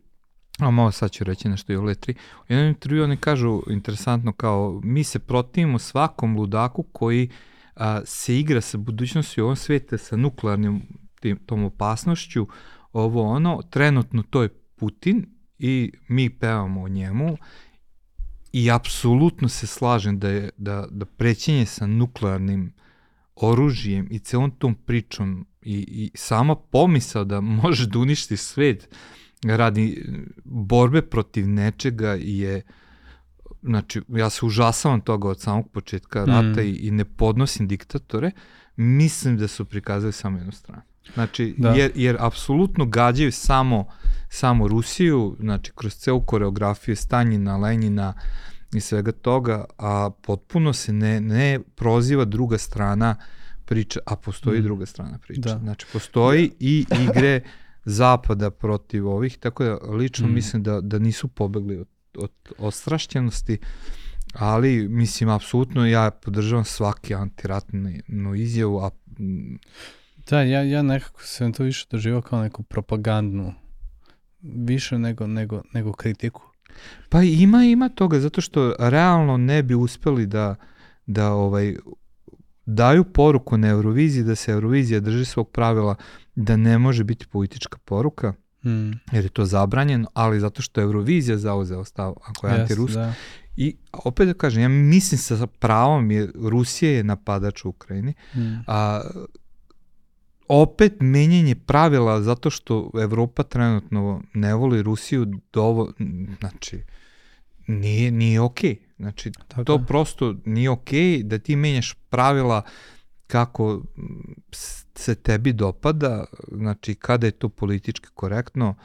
a malo sad ću reći nešto i o Letri, u jednom intervju oni kažu interesantno kao mi se protivimo svakom ludaku koji a, se igra sa budućnosti u ovom sveta sa nuklearnim tim, tom opasnošću, ovo ono, trenutno to je Putin i mi pevamo o njemu i apsolutno se slažem da je da, da prećenje sa nuklearnim oružjem i celom tom pričom i, i sama pomisao da može da uništi svet radi borbe protiv nečega je znači ja se užasavam toga od samog početka rata mm. i, i ne podnosim diktatore, mislim da su prikazali samo jednu stranu. Znači, da. jer, jer apsolutno gađaju samo, samo Rusiju, znači kroz celu koreografiju Stanjina, Lenjina i svega toga, a potpuno se ne, ne proziva druga strana priče, a postoji mm. druga strana priče. Da. Znači, postoji da. i igre zapada protiv ovih, tako da lično mm. mislim da, da nisu pobegli od, od ostrašćenosti, ali mislim, apsolutno ja podržavam svaki antiratnu izjavu, a Da, ja, ja nekako sam to više doživao kao neku propagandnu, više nego, nego, nego kritiku. Pa ima, ima toga, zato što realno ne bi uspeli da, da ovaj, daju poruku na Euroviziji, da se Eurovizija drži svog pravila, da ne može biti politička poruka, mm. jer je to zabranjeno, ali zato što Eurovizija zauzela stav, ako je yes, antirus. Da. I opet da kažem, ja mislim sa pravom, je, Rusija je napadač u Ukrajini, mm. a opet menjanje pravila zato što Evropa trenutno ne voli Rusiju dovo, znači nije, nije okej. Okay. Znači, Tako to je. prosto nije okej okay da ti menjaš pravila kako se tebi dopada, znači kada je to politički korektno,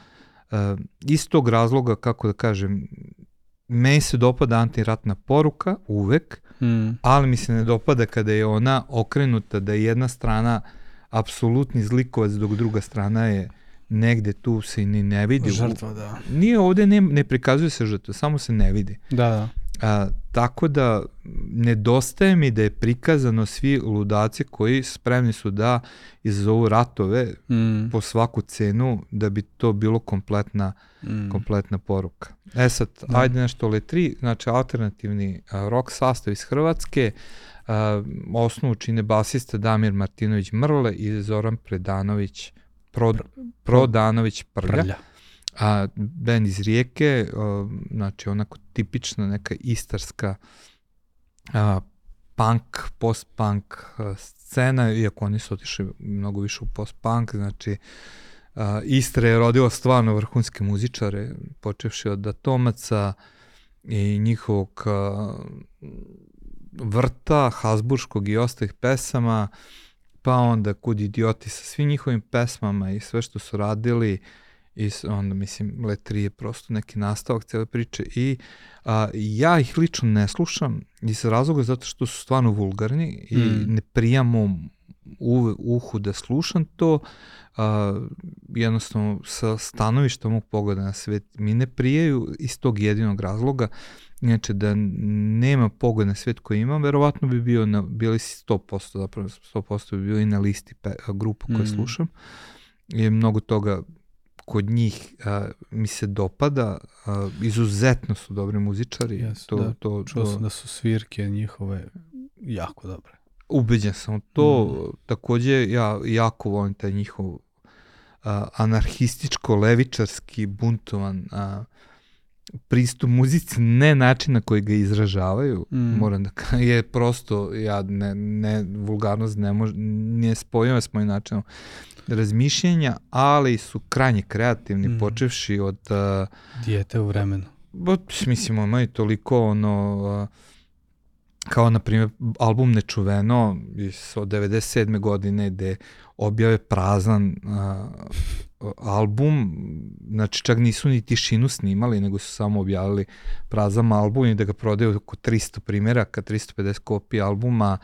uh, iz tog razloga, kako da kažem, meni se dopada antiratna poruka uvek, mm. ali mi se ne dopada kada je ona okrenuta da je jedna strana uh, apsolutni zlikovac, dok druga strana je negde tu se i ni ne vidi. Žrtva, da. Nije ovde, ne, ne prikazuje se žrtva, samo se ne vidi. Da, da. A, tako da nedostaje mi da je prikazano svi ludaci koji spremni su da izazovu ratove mm. po svaku cenu da bi to bilo kompletna, mm. kompletna poruka. E sad, da. ajde nešto le tri, znači alternativni a, rock sastav iz Hrvatske, Uh, osnovu čine basista Damir Martinović Mrle i Zoran Predanović Pro, Prodanović Prlja. Prlja. A band iz Rijeke, uh, znači onako tipična neka istarska uh, punk, post-punk scena, iako oni su otišli mnogo više u post-punk, znači uh, Istra je rodila stvarno vrhunske muzičare, počevši od Atomaca i njihovog uh, vrta, Hasburškog i ostalih pesama, pa onda Kud idioti sa svim njihovim pesmama i sve što su radili i onda mislim Letri je prosto neki nastavak cele priče i a, ja ih lično ne slušam iz razloga zato što su stvarno vulgarni i mm. ne prijamo u, uhu da slušam to a, jednostavno sa stanovišta mog pogleda na svet mi ne prijaju iz tog jedinog razloga Inače, da nema pogled na svet koji imam, verovatno bi bio na, bili 100%, zapravo 100% bi bio i na listi pe, grupu koje mm. slušam. Je mnogo toga kod njih a, mi se dopada, a, izuzetno su dobri muzičari. Yes, to, da, to, čuo to, sam da su svirke njihove jako dobre. Ubeđen sam to. Mm. Takođe, ja jako volim taj njihov a, anarhističko-levičarski buntovan a, pristup muzici, ne način na koji ga izražavaju, mm. moram da kažem, je prosto, ja ne, ne vulgarnost ne, mož, ne spojimo s mojim načinom razmišljenja, ali su krajnje kreativni, mm. počevši od... Uh, Dijete u vremenu. Bo, mislim, imaju toliko ono... Uh, kao na primjer album Nečuveno iz od 97. godine gde objave prazan uh, album, znači čak nisu ni tišinu snimali, nego su samo objavili prazan album i da ga prodaju oko 300 primjeraka, 350 kopija albuma,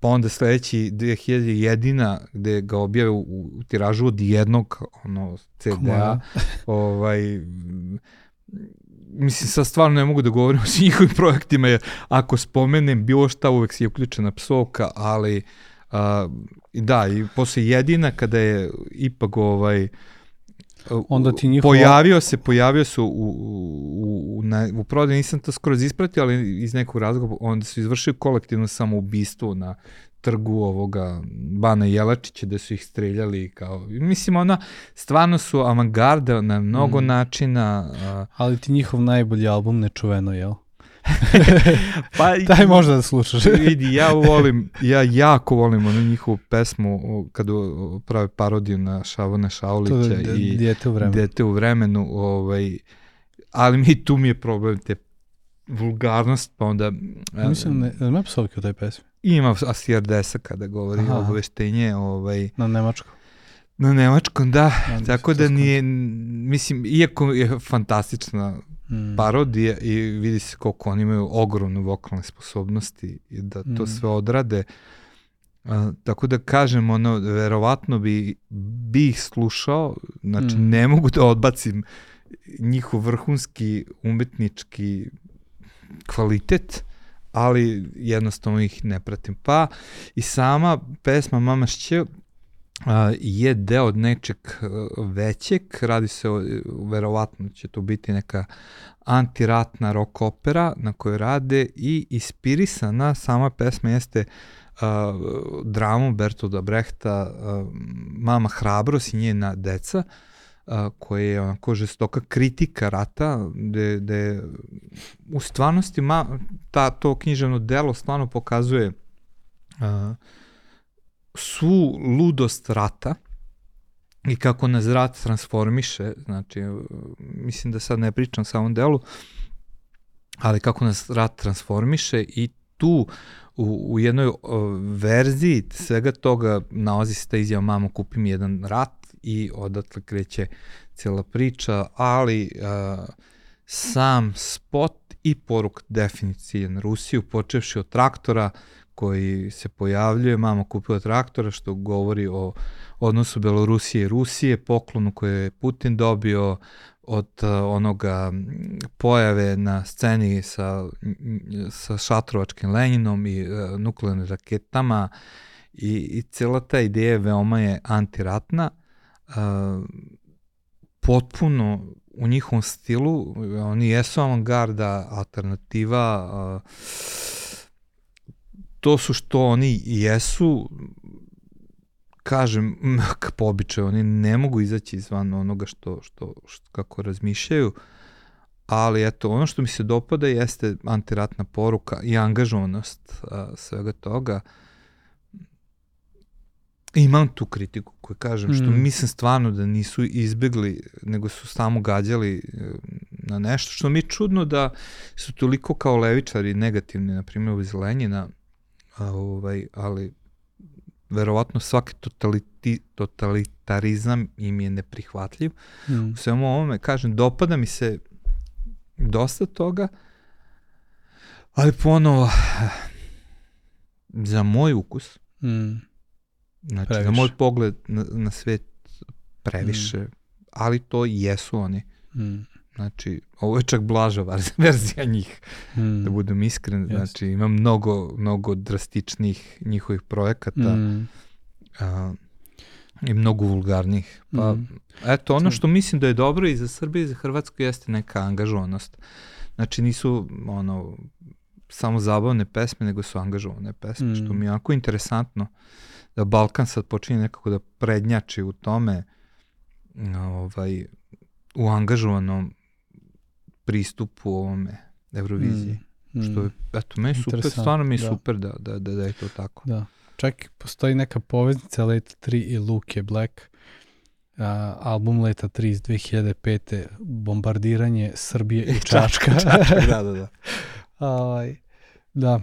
pa onda sledeći 2000 jedina gde ga objave u, u tiražu od jednog ono, CD-a, ovaj, mislim, sad stvarno ne mogu da govorim [laughs] o svim njihovim projektima, jer ako spomenem bilo šta, uvek si je uključena psovka, ali uh, da, i posle jedina kada je ipak ovaj, onda ti njihova... pojavio se, pojavio se u, u, u, na, u prodaju, nisam to skroz ispratio, ali iz nekog razloga onda su izvršili kolektivno samoubistvo na trgu ovoga Bana Jelačića da su ih streljali kao mislim ona stvarno su avangarda na mnogo mm. načina a... ali ti njihov najbolji album nečuveno jel [laughs] [laughs] pa taj možda da slušaš [laughs] vidi ja volim ja jako volim onu njihovu pesmu kada prave parodiju na Šavona Šaulića to, i Dijete u vremenu Dijete u vremenu ovaj ali mi tu mi je problem te vulgarnost, pa onda... Mislim, ne, nema psovke u toj pesmi. Ima Desa kada govori Aha. obaveštenje. Ovaj, na nemačkom. Na nemačkom, da. Ja, Tako da nije, mislim, iako je fantastična mm. parodija i vidi se koliko oni imaju ogromne vokalne sposobnosti i da to mm. sve odrade. A, tako da kažem, ono, verovatno bi, bi ih slušao, znači mm. ne mogu da odbacim njihov vrhunski umetnički kvalitet, ali jednostavno ih ne pratim. Pa i sama pesma Mama Šće je deo nečeg većeg, radi se o, verovatno će to biti neka antiratna rock opera na kojoj rade i inspirisana sama pesma jeste uh, dramu Bertolda Brehta uh, Mama hrabrost i njena deca uh, a, koje je onako žestoka kritika rata, gde, gde u stvarnosti ma, ta, to književno delo stvarno pokazuje a, svu ludost rata i kako nas rat transformiše, znači mislim da sad ne pričam sa ovom delu, ali kako nas rat transformiše i tu u, u jednoj uh, verziji svega toga nalazi se ta izjava mamo kupi mi jedan rat i odatle kreće cijela priča, ali uh, sam spot i poruk definicije na Rusiju, počevši od traktora koji se pojavljuje, mama kupila traktora, što govori o odnosu Belorusije i Rusije, poklonu koje je Putin dobio od onoga pojave na sceni sa, sa šatrovačkim Leninom i nuklearnim raketama i, i cijela ta ideja veoma je antiratna potpuno u njihovom stilu, oni jesu avangarda, alternativa, to su što oni jesu, kažem, [laughs] k pobičaju, oni ne mogu izaći izvan onoga što, što, što kako razmišljaju, ali eto, ono što mi se dopada jeste antiratna poruka i angažovanost a, svega toga. Imam tu kritiku koju kažem, što mm. mislim stvarno da nisu izbegli, nego su samo gađali e, na nešto, što mi je čudno da su toliko kao levičari negativni, na primjer u Zelenjina, a, ovaj, ali verovatno svaki totaliti, totalitarizam im je neprihvatljiv. Mm. U svemu ovome, kažem, dopada mi se dosta toga, ali ponovo, za moj ukus, mm Znači, previše. za moj pogled na, na svet previše, mm. ali to i jesu oni. Mm. Znači, ovo je čak blaža [laughs] verzija njih, mm. da budem iskren. Yes. Znači, ima mnogo, mnogo drastičnih njihovih projekata mm. a, i mnogo vulgarnih. Pa, mm. eto, ono što mislim da je dobro i za Srbiju i za Hrvatsku jeste neka angažovanost. Znači, nisu ono, samo zabavne pesme, nego su angažovane pesme, mm. što mi je jako interesantno. Uh, da Balkan sad počinje nekako da prednjači u tome ovaj, u angažovanom pristupu ovome Euroviziji. Mm, mm. Što je, eto, meni super, stvarno mi je da. super da, da, da, da je to tako. Da. Čak postoji neka poveznica Leta 3 i Luke Black, uh, album Leta 3 iz 2005. Bombardiranje Srbije i [laughs] Čačka. Čačka, da, da, da. [laughs] Ovaj, da.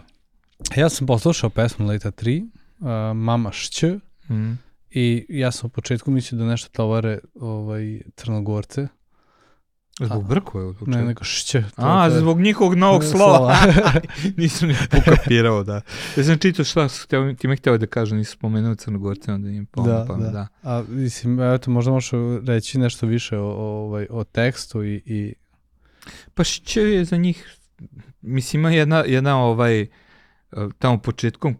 Ja sam poslušao pesmu Leta 3 uh, Mama Šć mm. i ja sam u početku mislio da nešto tovare ovaj, crnogorce. Zbog brkove u Ne, nego šće. A, je, zbog njihovog novog [laughs] slova. [laughs] Nisam ni pokapirao, da. Ja sam čitao šta htio, ti me htio da kažu, nisu spomenuo crnogorce, onda im pomno, da, pa, da. da. A, mislim, eto, možda možeš reći nešto više o, o, ovaj, o tekstu i, i... Pa šće je za njih, mislim, ima jedna, jedna ovaj, tamo početkom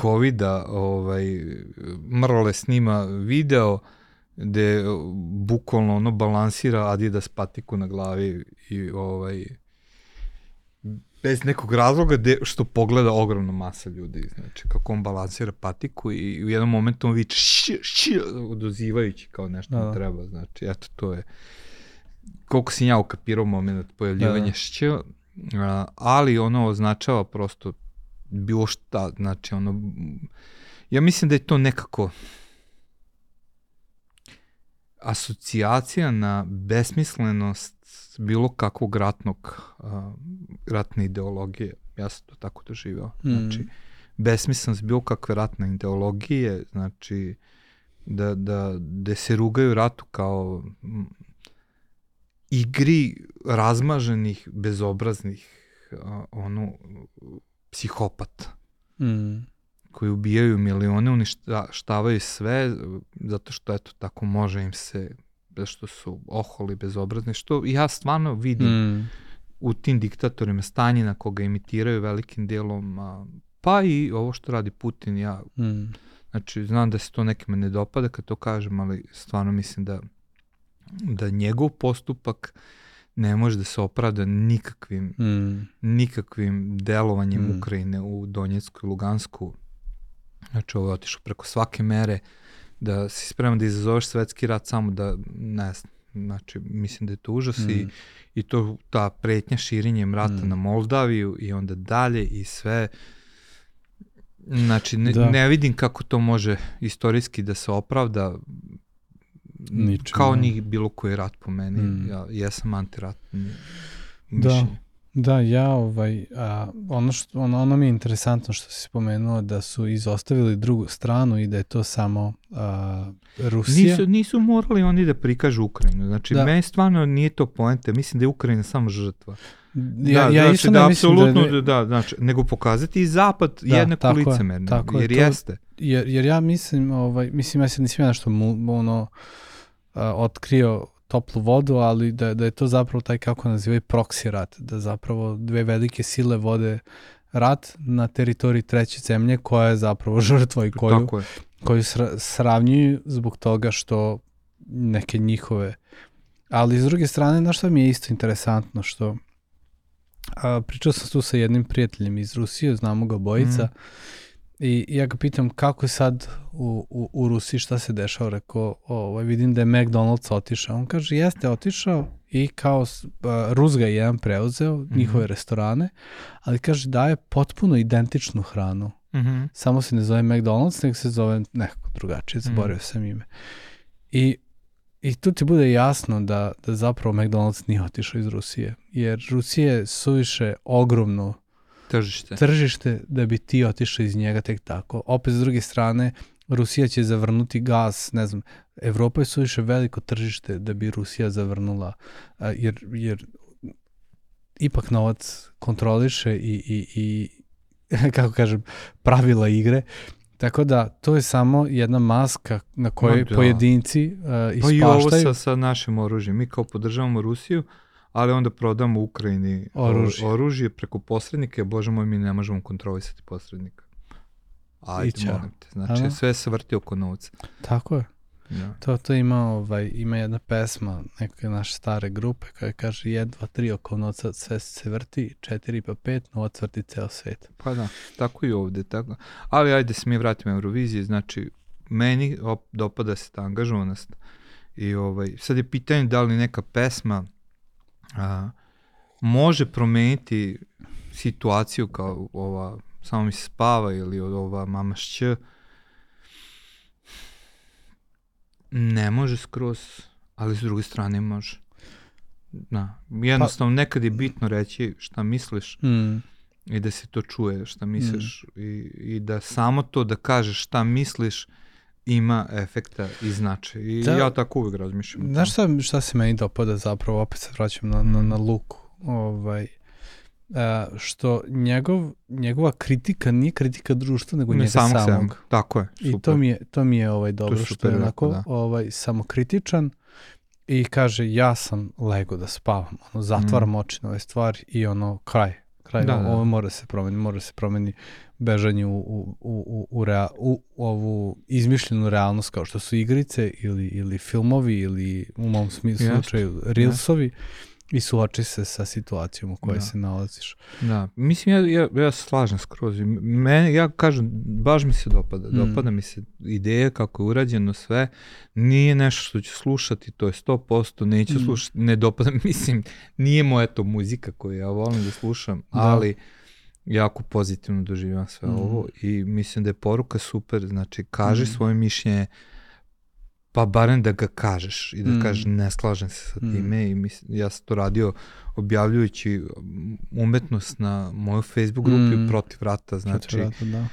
covida ovaj, Mrle snima video gde bukvalno ono balansira Adidas patiku na glavi i ovaj bez nekog razloga de, što pogleda ogromna masa ljudi, znači kako on balansira patiku i u jednom momentu on viče š, š, odozivajući kao nešto da. treba, znači eto to je koliko sam ja ukapirao moment pojavljivanja da, da. š, ali ono označava prosto bilo šta, znači ono, ja mislim da je to nekako asocijacija na besmislenost bilo kakvog ratnog, uh, ratne ideologije. Ja sam to tako doživao. Mm. Znači, besmislenost bilo kakve ratne ideologije, znači, da, da, da se rugaju ratu kao igri razmaženih, bezobraznih, uh, ono, psihopata. Mm. koji ubijaju milione, uništavaju sve zato što eto tako može im se što su oholi bezobrazni, što ja stvarno vidim mm. u tim diktatorima stanje na koga imitiraju velikim delom, a, pa i ovo što radi Putin, ja mm. znači znam da se to nekima ne dopada kad to kažem, ali stvarno mislim da da njegov postupak ne može da se opravda nikakvim mm. nikakvim delovanjem mm. Ukrajine u Donjecku i Lugansku. Znači ovo je otišao preko svake mere da si spreman da izazoveš svetski rat samo da, ne znam, znači mislim da je to užas mm. i, i to ta pretnja širinjem rata mm. na Moldaviju i onda dalje i sve znači ne, da. ne vidim kako to može istorijski da se opravda Ničem, kao ni bilo koji rat po meni mm. ja, ja sam antiratni da. Da, ja ovaj, a, ono, što, ono, ono mi je interesantno što si spomenuo da su izostavili drugu stranu i da je to samo a, Rusija. Nisu, nisu morali oni da prikažu Ukrajinu. Znači, da. meni stvarno nije to poente. Mislim da je Ukrajina samo žrtva. Ja, da, ja znači, da, apsolutno, da, da, znači, nego pokazati i zapad da, jednako licemerno, tako jer to, jeste. Jer, jer ja mislim, ovaj, mislim, ja se nisam ja nešto mu, ono, a, otkrio toplu vodu, ali da, da je to zapravo taj kako nazivaju proksi rat, da zapravo dve velike sile vode rat na teritoriji treće zemlje koja je zapravo [laughs] žrtva i koju, koju sravnjuju zbog toga što neke njihove ali s druge strane, na što mi je isto interesantno, što a, pričao sam tu sa jednim prijateljem iz Rusije, znamo ga bojica, mm. I ja ga pitam kako je sad u, u, u Rusiji, šta se dešava, rekao, ovaj, vidim da je McDonald's otišao. On kaže, jeste otišao i kao uh, Rus ga je jedan preuzeo, mm -hmm. njihove restorane, ali kaže daje potpuno identičnu hranu. Mm -hmm. Samo se ne zove McDonald's, nego se zove nekako drugačije, zaboravio mm -hmm. sam ime. I, I tu ti bude jasno da, da zapravo McDonald's nije otišao iz Rusije, jer Rusija je suviše ogromno tržište. tržište da bi ti otišao iz njega tek tako. Opet s druge strane, Rusija će zavrnuti gas, ne znam, Evropa je suviše veliko tržište da bi Rusija zavrnula, jer, jer ipak novac kontroliše i, i, i [laughs] kako kažem, pravila igre. Tako da, to je samo jedna maska na kojoj no, da. pojedinci uh, ispaštaju. Pa i ovo sa, sa našim oružjem. Mi kao podržavamo Rusiju, ali onda prodamo Ukrajini oružje, oružje preko posrednika, bože moj, mi ne možemo kontrolisati posrednika. Ajde, molim te. Znači, Ano? sve se vrti oko novca. Tako je. Ja. To, to ima, ovaj, ima jedna pesma neke naše stare grupe koja kaže 1, 2, 3 oko novca sve se vrti, 4 pa 5, novac vrti ceo svet. Pa da, tako i ovde. Tako. Ali ajde se mi vratimo Euroviziji, znači meni op, dopada se ta angažovanost i ovaj, sad je pitanje da li neka pesma a, može promeniti situaciju kao ova samo mi se spava ili ova mama šć ne može skroz ali s druge strane može da. jednostavno pa, nekad je bitno reći šta misliš mm. i da se to čuje šta misliš mm. i, i da samo to da kažeš šta misliš ima efekta i značaj. I da, ja tako uvijek razmišljam. Znaš šta, šta se meni dopada zapravo, opet se vraćam na, na, na Luku, ovaj, a, što njegov, njegova kritika nije kritika društva, nego ne njega samog. samog. Tako je, super. I to mi je, to mi je ovaj, dobro, je što je onako da. ovaj, samokritičan i kaže ja sam lego da spavam, ono, zatvaram mm. oči na ove stvari i ono, kraj, kraj, da, ovo, da. ovo mora se promeni, mora se promeni bežanje u, u, u, u, rea, u ovu izmišljenu realnost kao što su igrice ili, ili filmovi ili u mom smislu slučaju reelsovi I suoči se sa situacijom u kojoj Da. se nalaziš. Da, mislim ja, ja, ja slažem skroz. Mene, ja kažem, baš mi se dopada. Mm. Dopada mi se ideja kako je urađeno sve. Nije nešto što ću slušati, to je 100%, neću Mm. slušati, ne dopada, [laughs] mislim, nije moja to muzika koju ja volim da slušam, Da. ali jako pozitivno doživljam sve Mm. ovo i mislim da je poruka super, znači kaži Mm. svoje mišljenje, pa barem da ga kažeš i da Mm. kažeš ne slažem se sa Mm. time i mislim, ja sam to radio objavljujući um, umetnost na moju Facebook grupi Mm. protiv rata, znači Vrata, da.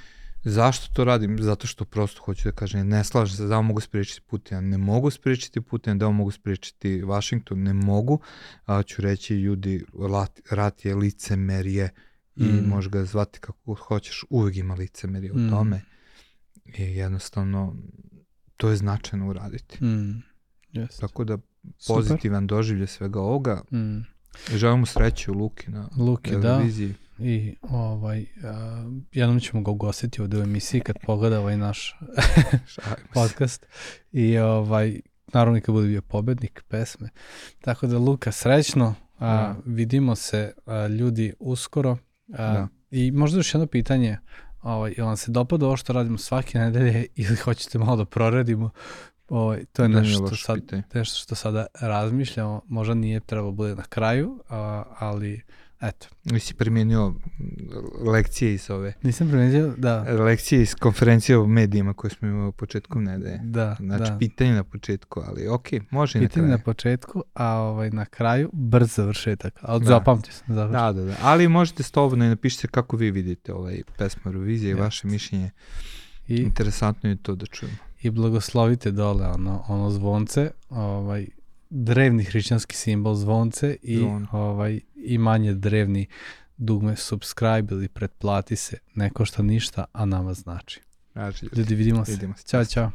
zašto to radim? Zato što prosto hoću da kažem ne slažem se da mogu spriječiti Putina, ne mogu spriječiti Putina, da mogu spriječiti Washington, ne mogu, a ću reći ljudi, rat, rat je licemerje i Mm. možeš ga zvati kako hoćeš, uvijek ima licemerje u Mm. tome i jednostavno to je značajno uraditi. Mm. Yes. Tako da Super. pozitivan doživlje svega ovoga. Mm. Želim mu sreću Luki na Luki, da. televiziji. I ovaj, a, jednom ćemo ga ugostiti ovde u emisiji kad pogleda ovaj naš [laughs] podcast. I ovaj, naravno kad bude bio pobednik pesme. Tako da Luka, srećno. A, Da. Vidimo se a, ljudi uskoro. A, Da. I možda još jedno pitanje. Ovaj, jel vam se dopada ovo što radimo svake nedelje ili hoćete malo da proradimo? Ovaj, to je Da, nešto, što sad, nešto što sada razmišljamo. Možda nije trebalo bude na kraju, a, ali eto. Nisi primjenio lekcije iz ove Nisam primetio da... lekcije iz konferencije o medijima koje smo imali početkom nedelje. Da, Znači, da. pitanje na početku, ali ok, može na Pitanje na kraju. početku, a ovaj, na kraju brz završetak. Ali Da. zapamtio sam. Završetak. Da, da, da. Ali možete slobodno i napišite kako vi vidite ovaj pesma Eurovizije i vaše mišljenje. I, Interesantno je to da čujemo. I blagoslovite dole ono, ono zvonce, ovaj, drevni hrišćanski simbol zvonce i, Zvon. ovaj, i manje drevni dugme subscribe ili pretplati se, ne košta ništa, a nama znači. Raži, Ljudi, vidimo se. Vidimo se. Ćao, čao.